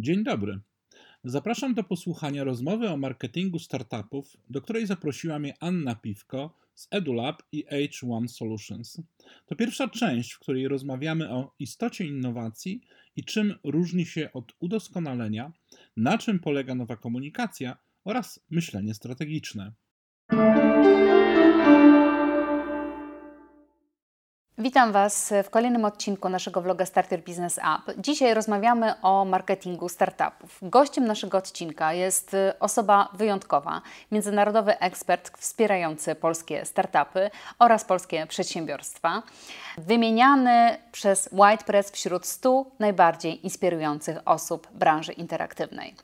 Dzień dobry. Zapraszam do posłuchania rozmowy o marketingu startupów, do której zaprosiła mnie Anna Piwko z EduLab i H1 Solutions. To pierwsza część, w której rozmawiamy o istocie innowacji i czym różni się od udoskonalenia, na czym polega nowa komunikacja oraz myślenie strategiczne. Witam Was w kolejnym odcinku naszego vloga Starter Business App. Dzisiaj rozmawiamy o marketingu startupów. Gościem naszego odcinka jest osoba wyjątkowa, międzynarodowy ekspert wspierający polskie startupy oraz polskie przedsiębiorstwa, wymieniany przez Whitepress wśród 100 najbardziej inspirujących osób branży interaktywnej.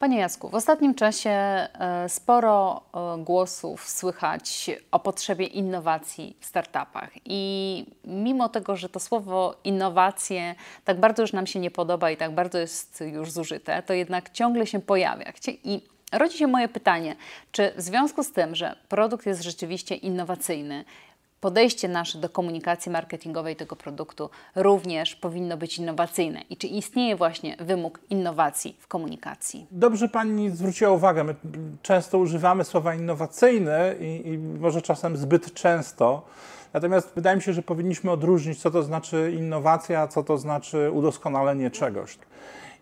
Panie Jacku, w ostatnim czasie e, sporo e, głosów słychać o potrzebie innowacji w startupach. I mimo tego, że to słowo innowacje tak bardzo już nam się nie podoba i tak bardzo jest już zużyte, to jednak ciągle się pojawia. I rodzi się moje pytanie, czy w związku z tym, że produkt jest rzeczywiście innowacyjny, podejście nasze do komunikacji marketingowej tego produktu również powinno być innowacyjne i czy istnieje właśnie wymóg innowacji w komunikacji? Dobrze Pani zwróciła uwagę, my często używamy słowa innowacyjne i, i może czasem zbyt często. Natomiast wydaje mi się, że powinniśmy odróżnić, co to znaczy innowacja, a co to znaczy udoskonalenie czegoś.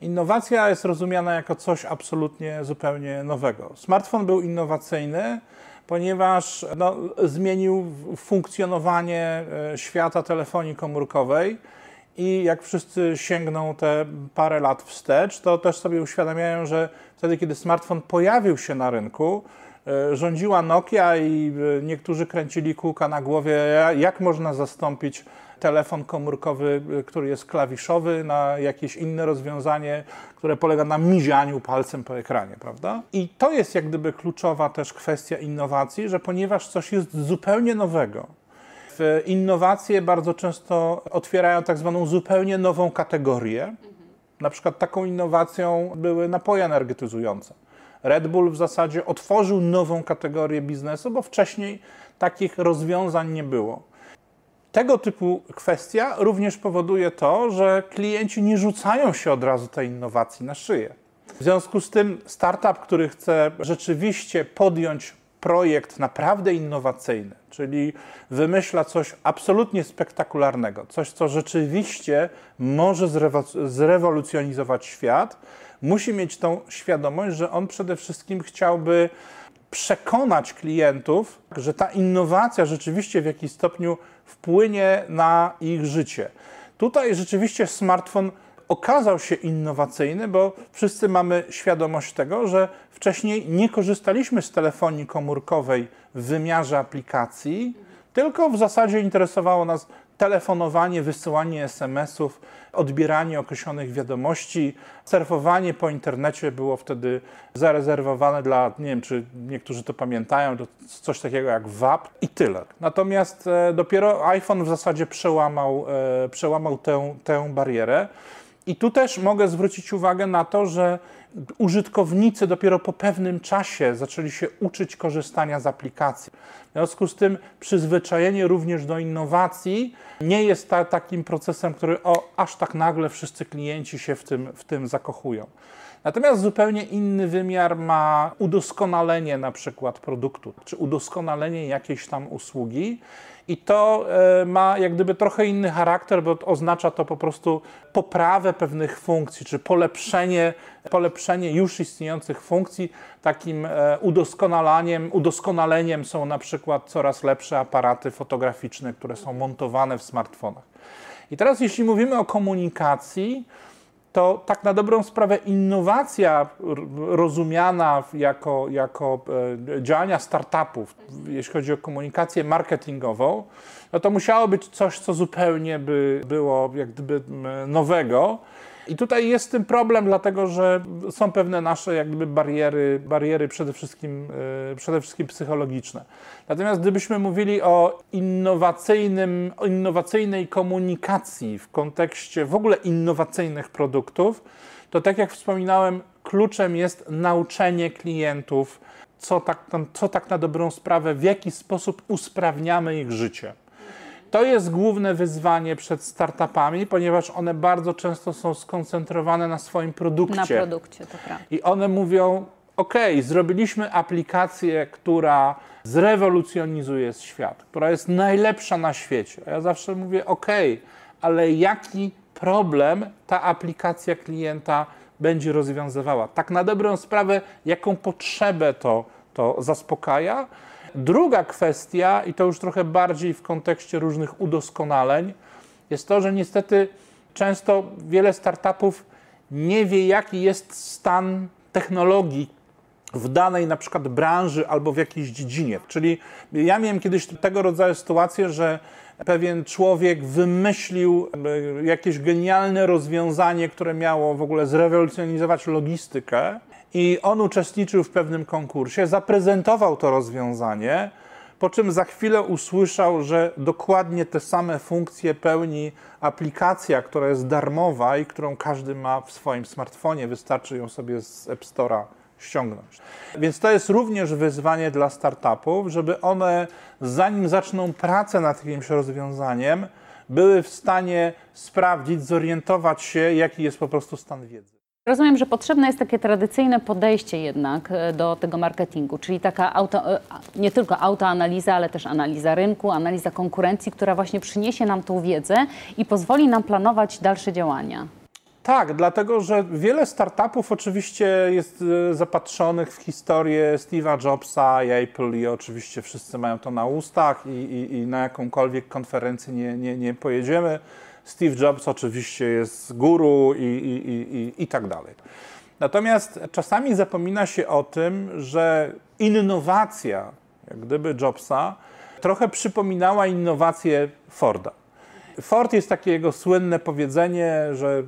Innowacja jest rozumiana jako coś absolutnie zupełnie nowego. Smartfon był innowacyjny, ponieważ no, zmienił funkcjonowanie e, świata telefonii komórkowej. I jak wszyscy sięgną te parę lat wstecz, to też sobie uświadamiają, że wtedy, kiedy smartfon pojawił się na rynku, rządziła Nokia i e, niektórzy kręcili kółka na głowie, jak można zastąpić telefon komórkowy, y, który jest klawiszowy, na jakieś inne rozwiązanie, które polega na mizianiu palcem po ekranie, prawda? I to jest jak gdyby kluczowa też kwestia innowacji, że ponieważ coś jest zupełnie nowego, innowacje bardzo często otwierają tak zwaną zupełnie nową kategorię. Na przykład taką innowacją były napoje energetyzujące. Red Bull w zasadzie otworzył nową kategorię biznesu, bo wcześniej takich rozwiązań nie było. Tego typu kwestia również powoduje to, że klienci nie rzucają się od razu tej innowacji na szyję. W związku z tym startup, który chce rzeczywiście podjąć projekt naprawdę innowacyjny, czyli wymyśla coś absolutnie spektakularnego, coś, co rzeczywiście może zrewolucjonizować świat, musi mieć tą świadomość, że on przede wszystkim chciałby przekonać klientów, że ta innowacja rzeczywiście w jakiś stopniu wpłynie na ich życie. Tutaj rzeczywiście smartfon okazał się innowacyjny, bo wszyscy mamy świadomość tego, że wcześniej nie korzystaliśmy z telefonii komórkowej w wymiarze aplikacji, tylko w zasadzie interesowało nas telefonowanie, wysyłanie SMS-ów, odbieranie określonych wiadomości, surfowanie po internecie było wtedy zarezerwowane dla, nie wiem czy niektórzy to pamiętają, to coś takiego jak WAP i tyle. Natomiast e, dopiero iPhone w zasadzie przełamał, e, przełamał tę, tę barierę. I tu też mogę zwrócić uwagę na to, że użytkownicy dopiero po pewnym czasie zaczęli się uczyć korzystania z aplikacji. W związku z tym przyzwyczajenie również do innowacji nie jest ta, takim procesem, który o, aż tak nagle wszyscy klienci się w tym, w tym zakochują. Natomiast zupełnie inny wymiar ma udoskonalenie na przykład produktu, czy udoskonalenie jakiejś tam usługi. I to e, ma jak gdyby trochę inny charakter, bo oznacza to po prostu poprawę pewnych funkcji, czy polepszenie, polepszenie już istniejących funkcji. Takim e, udoskonaleniem, udoskonaleniem są na przykład coraz lepsze aparaty fotograficzne, które są montowane w smartfonach. I teraz, jeśli mówimy o komunikacji, to tak na dobrą sprawę innowacja rozumiana jako, jako e, działania startupów, jeśli chodzi o komunikację marketingową, no to musiało być coś, co zupełnie by było jak gdyby nowego. I tutaj jest z tym problem, dlatego że są pewne nasze jak gdyby bariery, bariery przede wszystkim, e, przede wszystkim psychologiczne. Natomiast gdybyśmy mówili o innowacyjnym, o innowacyjnej komunikacji w kontekście w ogóle innowacyjnych produktów, to tak jak wspominałem, kluczem jest nauczenie klientów, co tak, co tak na dobrą sprawę, w jaki sposób usprawniamy ich życie. To jest główne wyzwanie przed startupami, ponieważ one bardzo często są skoncentrowane na swoim produkcie. Na produkcie, to prawda. I one mówią: OK, zrobiliśmy aplikację, która zrewolucjonizuje świat, która jest najlepsza na świecie. A ja zawsze mówię: OK, ale jaki problem ta aplikacja klienta będzie rozwiązywała? Tak na dobrą sprawę, jaką potrzebę to, to zaspokaja? Druga kwestia, i to już trochę bardziej w kontekście różnych udoskonaleń, jest to, że niestety często wiele startupów nie wie, jaki jest stan technologii w danej na przykład branży albo w jakiejś dziedzinie. Czyli ja miałem kiedyś tego rodzaju sytuację, że pewien człowiek wymyślił e, jakieś genialne rozwiązanie, które miało w ogóle zrewolucjonizować logistykę i on uczestniczył w pewnym konkursie, zaprezentował to rozwiązanie, po czym za chwilę usłyszał, że dokładnie te same funkcje pełni aplikacja, która jest darmowa i którą każdy ma w swoim smartfonie, wystarczy ją sobie z App Store'a ściągnąć. Więc to jest również wyzwanie dla startupów, żeby one, zanim zaczną pracę nad jakimś rozwiązaniem, były w stanie sprawdzić, zorientować się, jaki jest po prostu stan wiedzy. Rozumiem, że potrzebne jest takie tradycyjne podejście jednak e, do tego marketingu, czyli taka auto, e, nie tylko autoanaliza, ale też analiza rynku, analiza konkurencji, która właśnie przyniesie nam tą wiedzę i pozwoli nam planować dalsze działania. Tak, dlatego że wiele startupów oczywiście jest e, zapatrzonych w historię Steve'a Jobsa i Apple i oczywiście wszyscy mają to na ustach i, i, i na jakąkolwiek konferencję nie, nie, nie pojedziemy. Steve Jobs oczywiście jest guru i, i, i, i tak dalej. Natomiast czasami zapomina się o tym, że innowacja, jak gdyby Jobsa, trochę przypominała innowację Forda. Ford jest takie jego słynne powiedzenie, że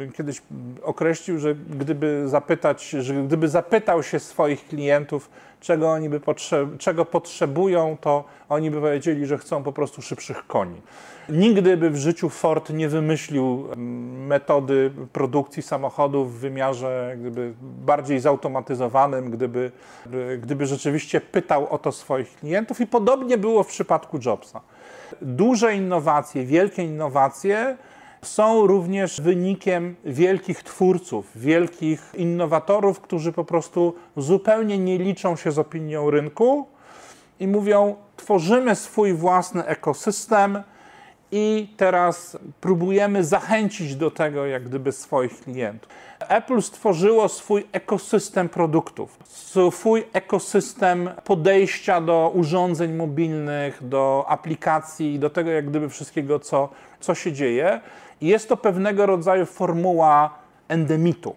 y, kiedyś określił, że gdyby zapytać, że gdyby zapytał się swoich klientów, czego oni by potrze- czego potrzebują, to oni by powiedzieli, że chcą po prostu szybszych koni. Nigdy by w życiu Ford nie wymyślił mm, metody produkcji samochodów w wymiarze gdyby bardziej zautomatyzowanym, gdyby, gdyby rzeczywiście pytał o to swoich klientów i podobnie było w przypadku Jobsa. Duże innowacje, wielkie innowacje są również wynikiem wielkich twórców, wielkich innowatorów, którzy po prostu zupełnie nie liczą się z opinią rynku i mówią: tworzymy swój własny ekosystem i teraz próbujemy zachęcić do tego, jak gdyby swoich klientów. Apple stworzyło swój ekosystem produktów, swój ekosystem podejścia do urządzeń mobilnych, do aplikacji, do tego, jak gdyby wszystkiego, co, co się dzieje. I jest to pewnego rodzaju formuła endemitu.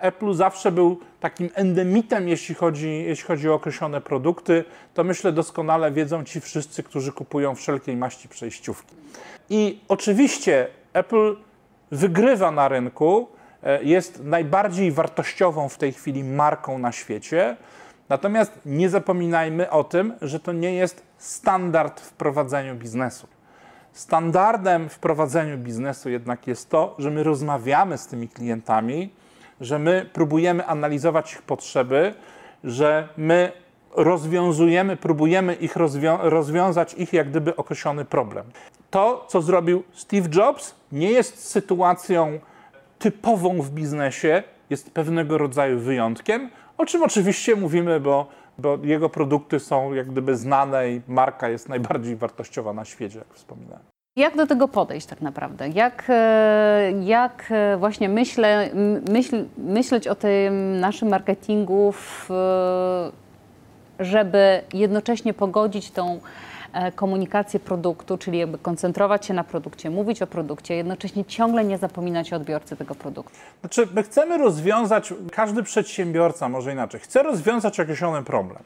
Apple zawsze był takim endemitem, jeśli chodzi, jeśli chodzi o określone produkty. To myślę doskonale wiedzą ci wszyscy, którzy kupują wszelkiej maści przejściówki. I oczywiście Apple wygrywa na rynku, e, jest najbardziej wartościową w tej chwili marką na świecie. Natomiast nie zapominajmy o tym, że to nie jest standard w prowadzeniu biznesu. Standardem w prowadzeniu biznesu jednak jest to, że my rozmawiamy z tymi klientami, że my próbujemy analizować ich potrzeby, że my rozwiązujemy, próbujemy ich rozwią rozwiązać ich jak gdyby określony problem. To, co zrobił Steve Jobs, nie jest sytuacją typową w biznesie, jest pewnego rodzaju wyjątkiem, o czym oczywiście mówimy, bo, bo jego produkty są jak gdyby znane i marka jest najbardziej wartościowa na świecie, jak wspominałem. Jak do tego podejść tak naprawdę? Jak, e, jak e, właśnie myślę, myśl, myśleć o tym naszym marketingu, w, żeby jednocześnie pogodzić tą e, komunikację produktu, czyli jakby koncentrować się na produkcie, mówić o produkcie, jednocześnie ciągle nie zapominać o odbiorcy tego produktu. Znaczy, my chcemy rozwiązać, każdy przedsiębiorca, może inaczej, chce rozwiązać określony problem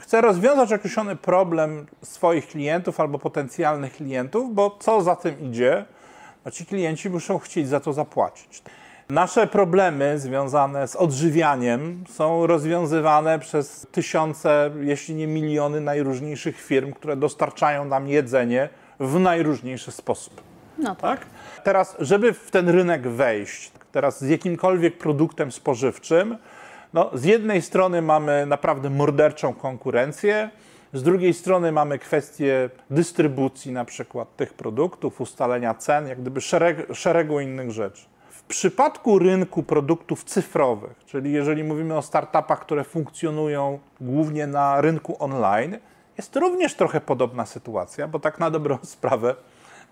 chce rozwiązać określony problem swoich klientów albo potencjalnych klientów, bo co za tym idzie, no ci klienci muszą chcieć za to zapłacić. Nasze problemy związane z odżywianiem są rozwiązywane przez tysiące, jeśli nie miliony najróżniejszych firm, które dostarczają nam jedzenie w najróżniejszy sposób. No tak. tak? Teraz, żeby w ten rynek wejść, teraz z jakimkolwiek produktem spożywczym, no, z jednej strony mamy naprawdę morderczą konkurencję, Z drugiej strony mamy kwestię dystrybucji na przykład tych produktów, ustalenia cen, jak gdyby szereg, szeregu innych rzeczy. W przypadku rynku produktów cyfrowych, czyli jeżeli mówimy o startupach, które funkcjonują głównie na rynku online, jest również trochę podobna sytuacja, bo tak na dobrą sprawę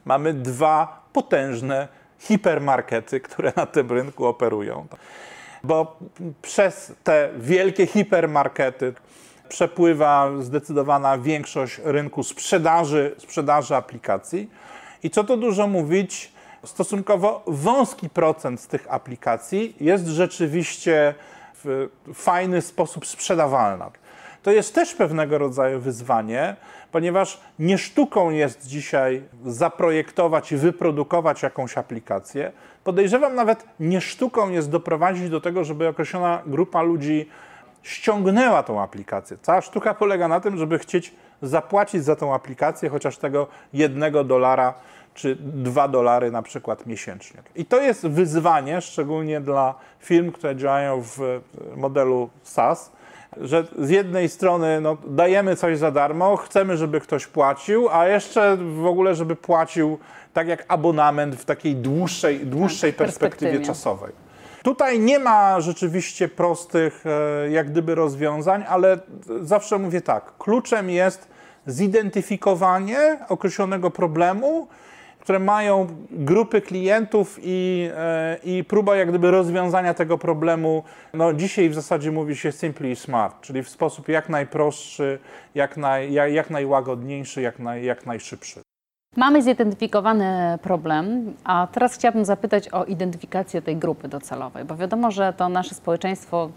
mamy dwa potężne hipermarkety, które na tym rynku operują. Bo przez te wielkie hipermarkety przepływa zdecydowana większość rynku sprzedaży, sprzedaży aplikacji. I co tu dużo mówić, stosunkowo wąski procent z tych aplikacji jest rzeczywiście w fajny sposób sprzedawalna. To jest też pewnego rodzaju wyzwanie, ponieważ nie sztuką jest dzisiaj zaprojektować i wyprodukować jakąś aplikację. Podejrzewam nawet nie sztuką jest doprowadzić do tego, żeby określona grupa ludzi ściągnęła tą aplikację. Cała sztuka polega na tym, żeby chcieć zapłacić za tą aplikację chociaż tego jednego dolara czy dwa dolary na przykład miesięcznie. I to jest wyzwanie, szczególnie dla firm, które działają w modelu SaaS, że z jednej strony no, dajemy coś za darmo, chcemy, żeby ktoś płacił, a jeszcze w ogóle, żeby płacił tak jak abonament w takiej dłuższej, dłuższej tak, perspektywie, perspektywie czasowej. Tutaj nie ma rzeczywiście prostych e, jak gdyby rozwiązań, ale zawsze mówię tak, kluczem jest zidentyfikowanie określonego problemu, które mają grupy klientów i, e, i próba jak gdyby rozwiązania tego problemu. No, dzisiaj w zasadzie mówi się simply smart, czyli w sposób jak najprostszy, jak, naj, jak, jak najłagodniejszy, jak, naj, jak najszybszy. Mamy zidentyfikowany problem, a teraz chciałabym zapytać o identyfikację tej grupy docelowej, bo wiadomo, że to nasze społeczeństwo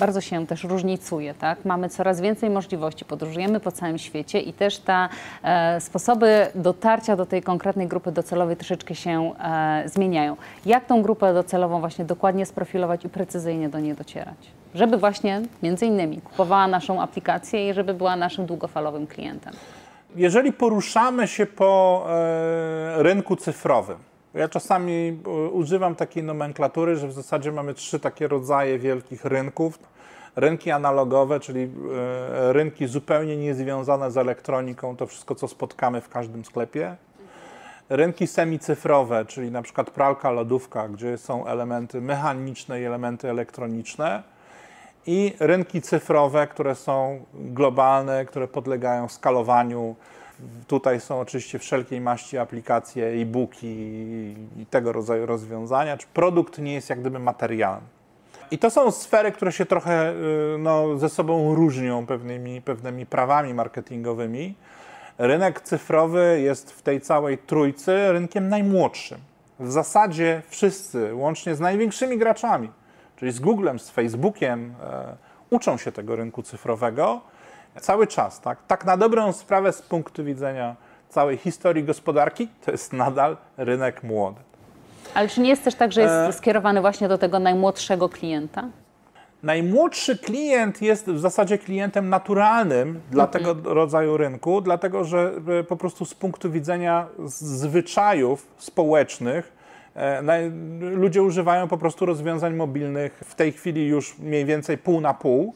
bardzo się też różnicuje, tak? Mamy coraz więcej możliwości, podróżujemy po całym świecie i też te e, sposoby dotarcia do tej konkretnej grupy docelowej troszeczkę się e, zmieniają. Jak tą grupę docelową właśnie dokładnie sprofilować i precyzyjnie do niej docierać? Żeby właśnie między innymi kupowała naszą aplikację i żeby była naszym długofalowym klientem. Jeżeli poruszamy się po e, rynku cyfrowym, ja czasami e, używam takiej nomenklatury, że w zasadzie mamy trzy takie rodzaje wielkich rynków. Rynki analogowe, czyli e, rynki zupełnie niezwiązane z elektroniką, to wszystko, co spotkamy w każdym sklepie. Rynki semicyfrowe, czyli na przykład pralka, lodówka, gdzie są elementy mechaniczne i elementy elektroniczne i rynki cyfrowe, które są globalne, które podlegają skalowaniu. Tutaj są oczywiście wszelkiej maści aplikacje, e-booki i tego rodzaju rozwiązania. Czy produkt nie jest jak gdyby materiałem. I to są sfery, które się trochę y, no, ze sobą różnią pewnymi, pewnymi prawami marketingowymi. Rynek cyfrowy jest w tej całej trójcy rynkiem najmłodszym. W zasadzie wszyscy, łącznie z największymi graczami, czyli z Googlem, z Facebookiem, e, uczą się tego rynku cyfrowego cały czas. Tak, tak na dobrą sprawę z punktu widzenia całej historii gospodarki, to jest nadal rynek młody. Ale czy nie jest też tak, że jest e... skierowany właśnie do tego najmłodszego klienta? Najmłodszy klient jest w zasadzie klientem naturalnym dla mhm. tego rodzaju rynku, dlatego że e, po prostu z punktu widzenia zwyczajów społecznych E, ludzie używają po prostu rozwiązań mobilnych w tej chwili już mniej więcej pół na pół.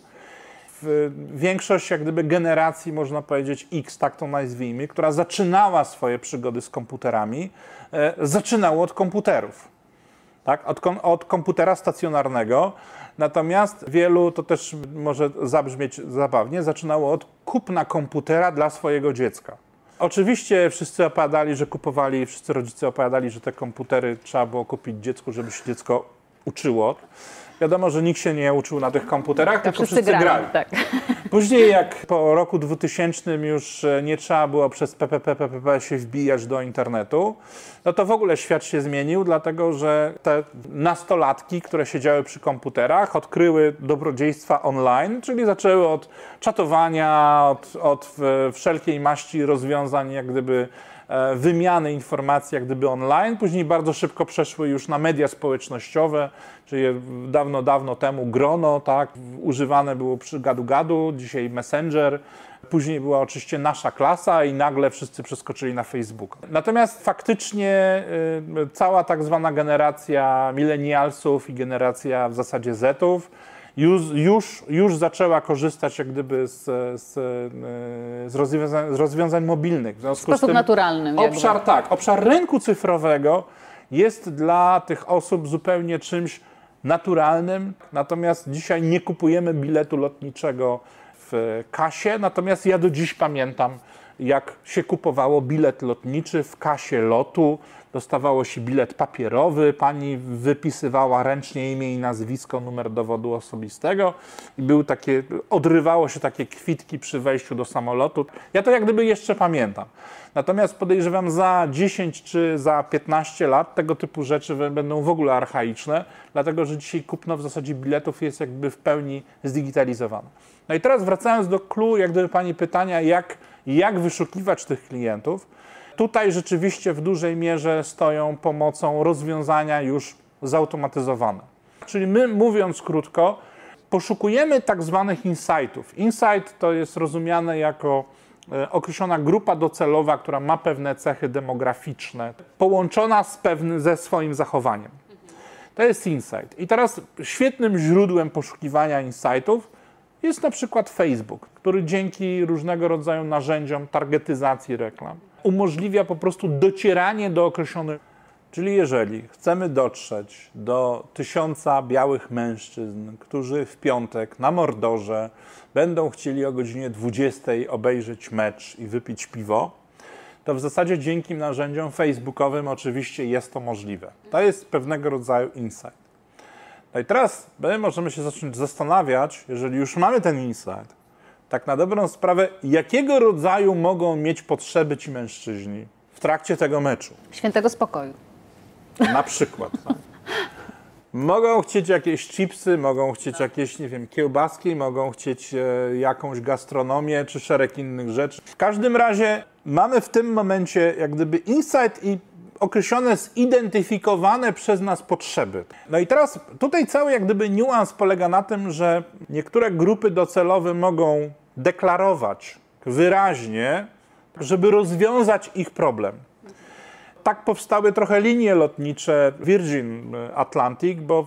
Większość jak gdyby generacji, można powiedzieć X, tak to nazwijmy, która zaczynała swoje przygody z komputerami, e, zaczynało od komputerów. Tak? Od, od komputera stacjonarnego. Natomiast wielu, to też może zabrzmieć zabawnie, zaczynało od kupna komputera dla swojego dziecka. Oczywiście wszyscy opowiadali, że kupowali, wszyscy rodzice opowiadali, że te komputery trzeba było kupić dziecku, żeby się dziecko uczyło. Wiadomo, że nikt się nie uczył na tych komputerach, tak, tylko wszyscy, wszyscy grali. grali. Tak. Później jak po roku 2000 już e, nie trzeba było przez PPP, PPP się wbijać do internetu, no to w ogóle świat się zmienił, dlatego że te nastolatki, które siedziały przy komputerach, odkryły dobrodziejstwa online, czyli zaczęły od czatowania, od, od wszelkiej maści rozwiązań jak gdyby E, wymiany informacji jak gdyby online, później bardzo szybko przeszły już na media społecznościowe, czyli dawno, dawno temu grono, tak, używane było przy gadu-gadu, dzisiaj Messenger, Później była oczywiście nasza klasa i nagle wszyscy przeskoczyli na Facebook. Natomiast faktycznie y, cała tak zwana generacja milenialsów i generacja w zasadzie Zetów już, już, już zaczęła korzystać jak gdyby z, z, z, rozwiązań, z rozwiązań mobilnych. W, w sposób tym naturalny. Obszar, tak, obszar rynku cyfrowego jest dla tych osób zupełnie czymś naturalnym, natomiast dzisiaj nie kupujemy biletu lotniczego w kasie, natomiast ja do dziś pamiętam, jak się kupowało bilet lotniczy w kasie lotu, dostawało się bilet papierowy, pani wypisywała ręcznie imię i nazwisko, numer dowodu osobistego i był takie, odrywało się takie kwitki przy wejściu do samolotu. Ja to jak gdyby jeszcze pamiętam. Natomiast podejrzewam za 10 czy za 15 lat tego typu rzeczy będą w ogóle archaiczne, dlatego że dzisiaj kupno w zasadzie biletów jest jakby w pełni zdigitalizowane. No i teraz wracając do clue, jak gdyby pani pytania, jak, jak wyszukiwać tych klientów, Tutaj rzeczywiście w dużej mierze stoją pomocą rozwiązania już zautomatyzowane. Czyli my, mówiąc krótko, poszukujemy tak zwanych insightów. Insight to jest rozumiane jako e, określona grupa docelowa, która ma pewne cechy demograficzne, połączona z pewnym, ze swoim zachowaniem. To jest insight. I teraz świetnym źródłem poszukiwania insightów jest na przykład Facebook, który dzięki różnego rodzaju narzędziom targetyzacji reklam umożliwia po prostu docieranie do określonych. Czyli jeżeli chcemy dotrzeć do tysiąca białych mężczyzn, którzy w piątek na Mordorze będą chcieli o godzinie 20 obejrzeć mecz i wypić piwo, to w zasadzie dzięki narzędziom facebookowym oczywiście jest to możliwe. To jest pewnego rodzaju insight. No i teraz my możemy się zacząć zastanawiać, jeżeli już mamy ten insight, tak na dobrą sprawę, jakiego rodzaju mogą mieć potrzeby ci mężczyźni w trakcie tego meczu? Świętego spokoju. Na przykład. Tak. Mogą chcieć jakieś chipsy, mogą chcieć jakieś, nie wiem, kiełbaski, mogą chcieć e, jakąś gastronomię czy szereg innych rzeczy. W każdym razie mamy w tym momencie jak gdyby insight i określone, zidentyfikowane przez nas potrzeby. No i teraz tutaj cały jak gdyby niuans polega na tym, że niektóre grupy docelowe mogą deklarować wyraźnie, żeby rozwiązać ich problem. Tak powstały trochę linie lotnicze Virgin Atlantic, bo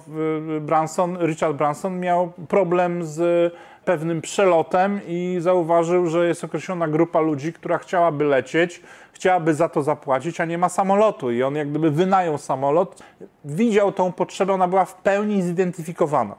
Branson, Richard Branson miał problem z pewnym przelotem i zauważył, że jest określona grupa ludzi, która chciałaby lecieć, chciałaby za to zapłacić, a nie ma samolotu. I on jak gdyby wynajął samolot, widział tą potrzebę, ona była w pełni zidentyfikowana.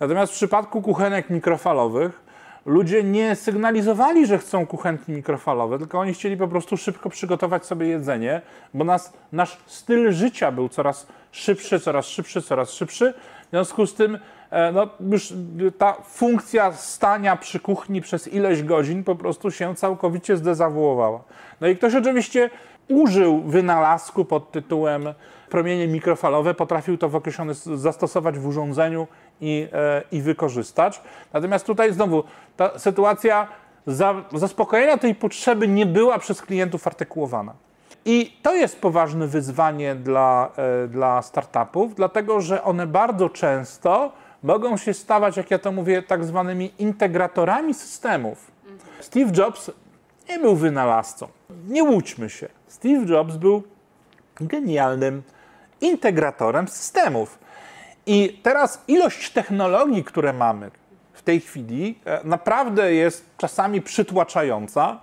Natomiast w przypadku kuchenek mikrofalowych ludzie nie sygnalizowali, że chcą kuchenki mikrofalowe, tylko oni chcieli po prostu szybko przygotować sobie jedzenie, bo nas, nasz styl życia był coraz szybszy, coraz szybszy, coraz szybszy. W związku z tym e, no, już ta funkcja stania przy kuchni przez ileś godzin po prostu się całkowicie zdezawuowała. No i ktoś oczywiście użył wynalazku pod tytułem promienie mikrofalowe, potrafił to w określony zastosować w urządzeniu i, e, i wykorzystać. Natomiast tutaj znowu ta sytuacja za, zaspokojenia tej potrzeby nie była przez klientów artykułowana. I to jest poważne wyzwanie dla, e, dla startupów, dlatego że one bardzo często mogą się stawać, jak ja to mówię, tak zwanymi integratorami systemów. Steve Jobs nie był wynalazcą. Nie łudźmy się. Steve Jobs był genialnym integratorem systemów. I teraz ilość technologii, które mamy w tej chwili, e, naprawdę jest czasami przytłaczająca.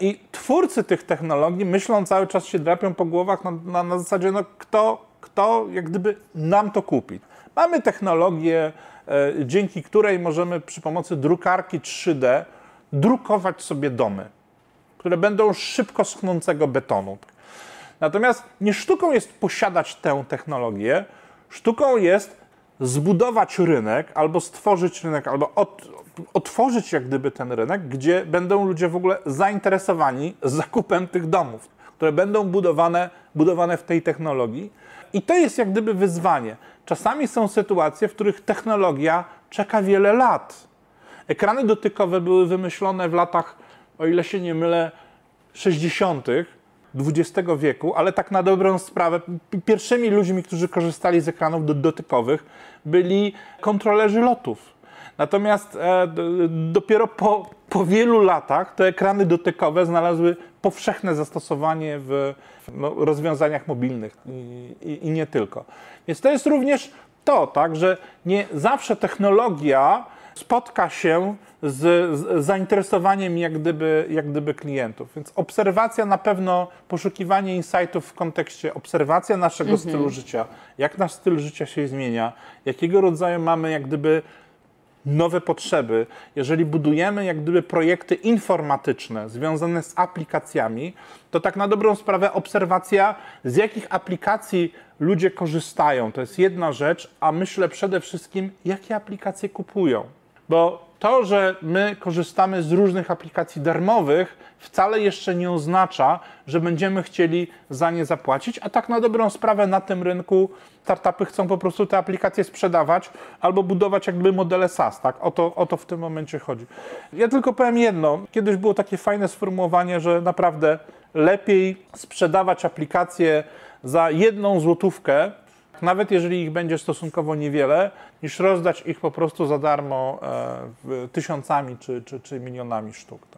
I twórcy tych technologii myślą cały czas się drapią po głowach na, na, na zasadzie, no kto, kto jak gdyby nam to kupi. Mamy technologię, e, dzięki której możemy przy pomocy drukarki 3D drukować sobie domy, które będą szybko schnącego betonu. Natomiast nie sztuką jest posiadać tę technologię, sztuką jest zbudować rynek, albo stworzyć rynek, albo od, otworzyć jak gdyby ten rynek, gdzie będą ludzie w ogóle zainteresowani zakupem tych domów, które będą budowane, budowane w tej technologii. I to jest jak gdyby wyzwanie. Czasami są sytuacje, w których technologia czeka wiele lat. Ekrany dotykowe były wymyślone w latach, o ile się nie mylę, 60. XX wieku, ale tak na dobrą sprawę, pierwszymi ludźmi, którzy korzystali z ekranów dotykowych, byli kontrolerzy lotów. Natomiast e, dopiero po, po wielu latach te ekrany dotykowe znalazły powszechne zastosowanie w no, rozwiązaniach mobilnych i, i, i, nie tylko. Więc to jest również to, tak, że nie zawsze technologia spotka się z, z zainteresowaniem jak gdyby, jak gdyby klientów. Więc obserwacja na pewno, poszukiwanie insightów w kontekście obserwacja naszego stylu życia, jak nasz styl życia się zmienia, jakiego rodzaju mamy jak gdyby nowe potrzeby, jeżeli budujemy jak gdyby projekty informatyczne związane z aplikacjami, to tak na dobrą sprawę obserwacja, z jakich aplikacji ludzie korzystają, to jest jedna rzecz, a myślę przede wszystkim, jakie aplikacje kupują. Bo to, że my korzystamy z różnych aplikacji darmowych, wcale jeszcze nie oznacza, że będziemy chcieli za nie zapłacić, a tak na dobrą sprawę na tym rynku startupy chcą po prostu te aplikacje sprzedawać albo budować jakby modele SaaS, tak? O to, o to w tym momencie chodzi. Ja tylko powiem jedno. Kiedyś było takie fajne sformułowanie, że naprawdę lepiej sprzedawać aplikacje za jedną złotówkę, nawet jeżeli ich będzie stosunkowo niewiele, niż rozdać ich po prostu za darmo e, tysiącami czy, czy, czy milionami sztuk.